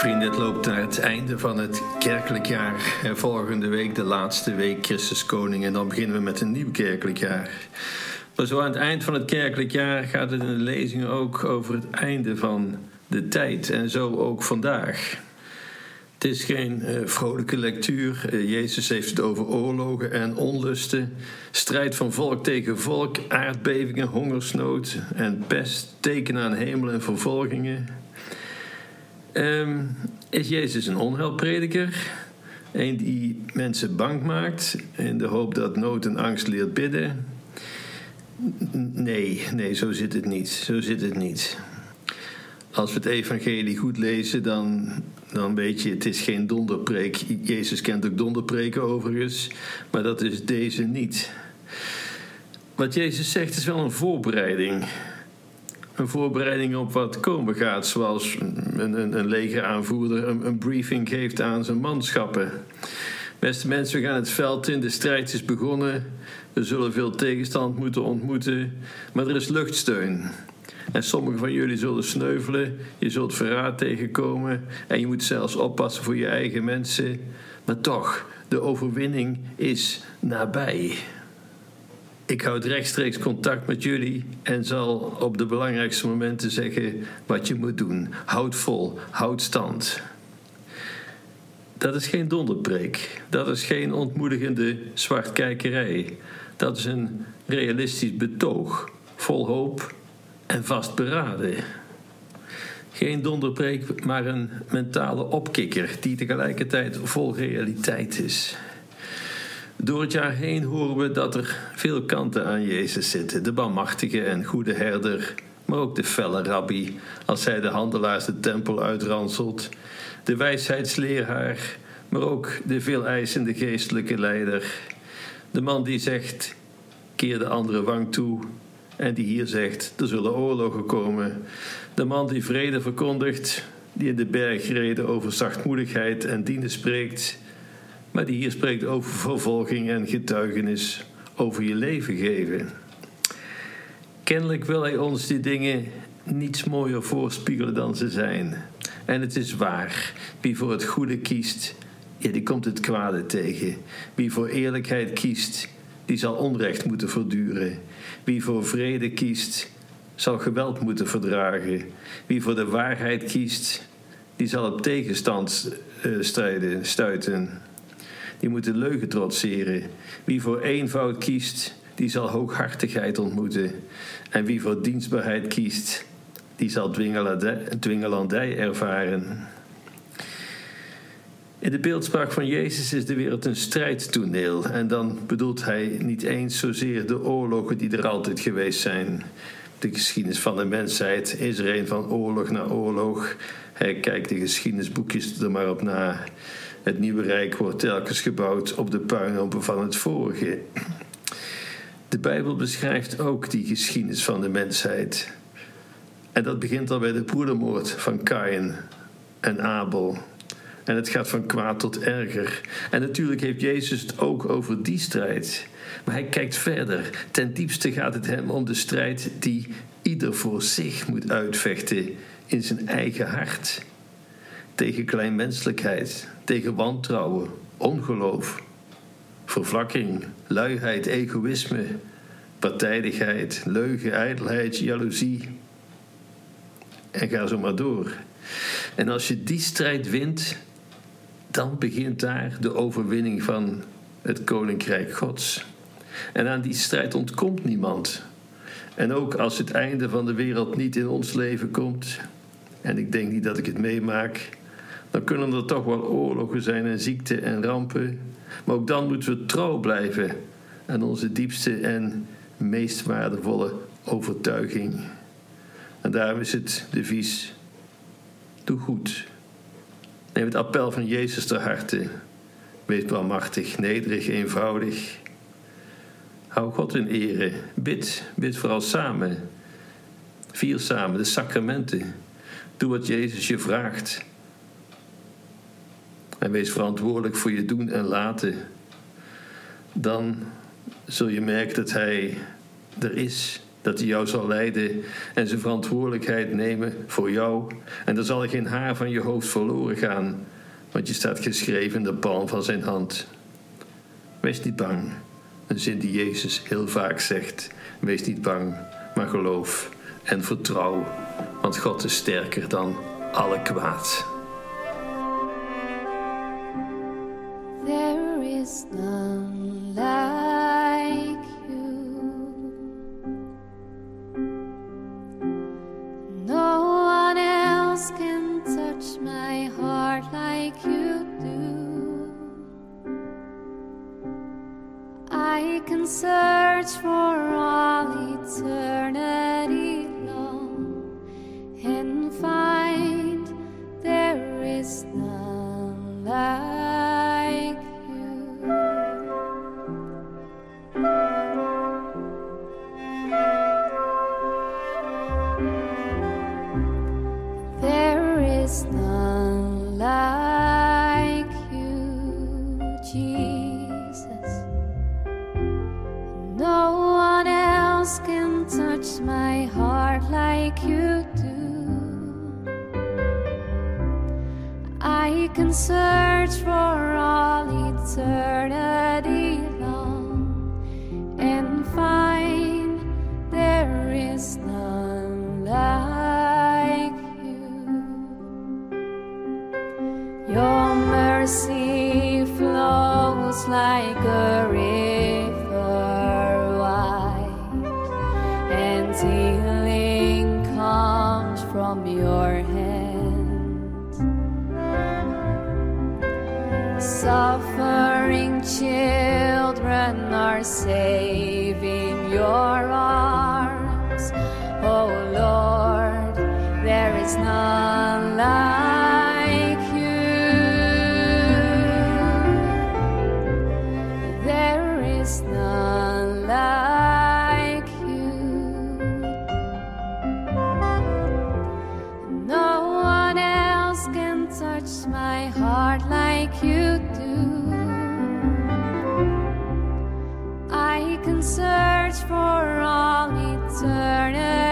Vrienden, het loopt naar het einde van het kerkelijk jaar. Volgende week de laatste week Christus Koning en dan beginnen we met een nieuw kerkelijk jaar. Maar zo aan het eind van het kerkelijk jaar gaat het in de lezingen ook over het einde van de tijd en zo ook vandaag. Het is geen uh, vrolijke lectuur. Uh, Jezus heeft het over oorlogen en onlusten, strijd van volk tegen volk, aardbevingen, hongersnood en pest, tekenen aan hemel en vervolgingen. Um, is Jezus een onheilprediker? Een die mensen bang maakt in de hoop dat nood en angst leert bidden? Nee, nee, zo zit het niet. Zo zit het niet. Als we het evangelie goed lezen, dan, dan weet je, het is geen donderpreek. Jezus kent ook donderpreken overigens, maar dat is deze niet. Wat Jezus zegt is wel een voorbereiding een voorbereiding op wat komen gaat. Zoals een, een, een legeraanvoerder een, een briefing geeft aan zijn manschappen. Beste mensen, we gaan het veld in, de strijd is begonnen. We zullen veel tegenstand moeten ontmoeten, maar er is luchtsteun. En sommigen van jullie zullen sneuvelen, je zult verraad tegenkomen en je moet zelfs oppassen voor je eigen mensen. Maar toch, de overwinning is nabij. Ik houd rechtstreeks contact met jullie en zal op de belangrijkste momenten zeggen wat je moet doen. Houd vol, houd stand. Dat is geen donderpreek. Dat is geen ontmoedigende zwartkijkerij. Dat is een realistisch betoog, vol hoop en vastberaden. Geen donderpreek, maar een mentale opkikker die tegelijkertijd vol realiteit is. Door het jaar heen horen we dat er veel kanten aan Jezus zitten. De barmachtige en goede herder, maar ook de felle rabbi, als hij de handelaars de tempel uitranselt. De wijsheidsleraar, maar ook de veel eisende geestelijke leider. De man die zegt, keer de andere wang toe. En die hier zegt, er zullen oorlogen komen. De man die vrede verkondigt, die in de bergreden over zachtmoedigheid en dienen spreekt maar die hier spreekt over vervolging en getuigenis over je leven geven. Kennelijk wil hij ons die dingen niets mooier voorspiegelen dan ze zijn. En het is waar, wie voor het goede kiest, die komt het kwade tegen. Wie voor eerlijkheid kiest, die zal onrecht moeten verduren. Wie voor vrede kiest, zal geweld moeten verdragen. Wie voor de waarheid kiest, die zal op tegenstand uh, strijden, stuiten die moet de leugen trotseren. Wie voor eenvoud kiest, die zal hooghartigheid ontmoeten. En wie voor dienstbaarheid kiest, die zal dwingelandij ervaren. In de beeldspraak van Jezus is de wereld een strijdtoneel. En dan bedoelt hij niet eens zozeer de oorlogen die er altijd geweest zijn. De geschiedenis van de mensheid is er een van oorlog naar oorlog. Hij kijkt de geschiedenisboekjes er maar op na. Het nieuwe rijk wordt telkens gebouwd op de puinhopen van het vorige. De Bijbel beschrijft ook die geschiedenis van de mensheid. En dat begint al bij de broedermoord van Kain en Abel. En het gaat van kwaad tot erger. En natuurlijk heeft Jezus het ook over die strijd. Maar hij kijkt verder. Ten diepste gaat het hem om de strijd die ieder voor zich moet uitvechten in zijn eigen hart tegen kleinmenselijkheid, tegen wantrouwen, ongeloof, vervlakking, luiheid, egoïsme, partijdigheid, leugen, ijdelheid, jaloezie. En ga zo maar door. En als je die strijd wint, dan begint daar de overwinning van het koninkrijk Gods. En aan die strijd ontkomt niemand. En ook als het einde van de wereld niet in ons leven komt, en ik denk niet dat ik het meemaak, dan kunnen er toch wel oorlogen zijn en ziekte en rampen. Maar ook dan moeten we trouw blijven aan onze diepste en meest waardevolle overtuiging. En daarom is het devies: doe goed. Neem het appel van Jezus ter harte. Wees barmachtig, nederig, eenvoudig. Hou God in ere. Bid, bid vooral samen. Vier samen de sacramenten. Doe wat Jezus je vraagt. En wees verantwoordelijk voor je doen en laten. Dan zul je merken dat Hij er is Dat hij jou zal leiden en zijn verantwoordelijkheid nemen voor jou. En dan zal geen haar van je hoofd verloren gaan, want je staat geschreven in de palm van zijn hand. Wees niet bang. Een zin die Jezus heel vaak zegt. Wees niet bang, maar geloof en vertrouw, want God is sterker dan alle kwaad. Is none like you. No one else can touch my heart like you do. I can search for all eternity else can touch my heart like you do. I can search for all eternity long and find your hand. Suffering children are safe in your arms. Oh Lord, there is none touch my heart like you do. I can search for all eternity,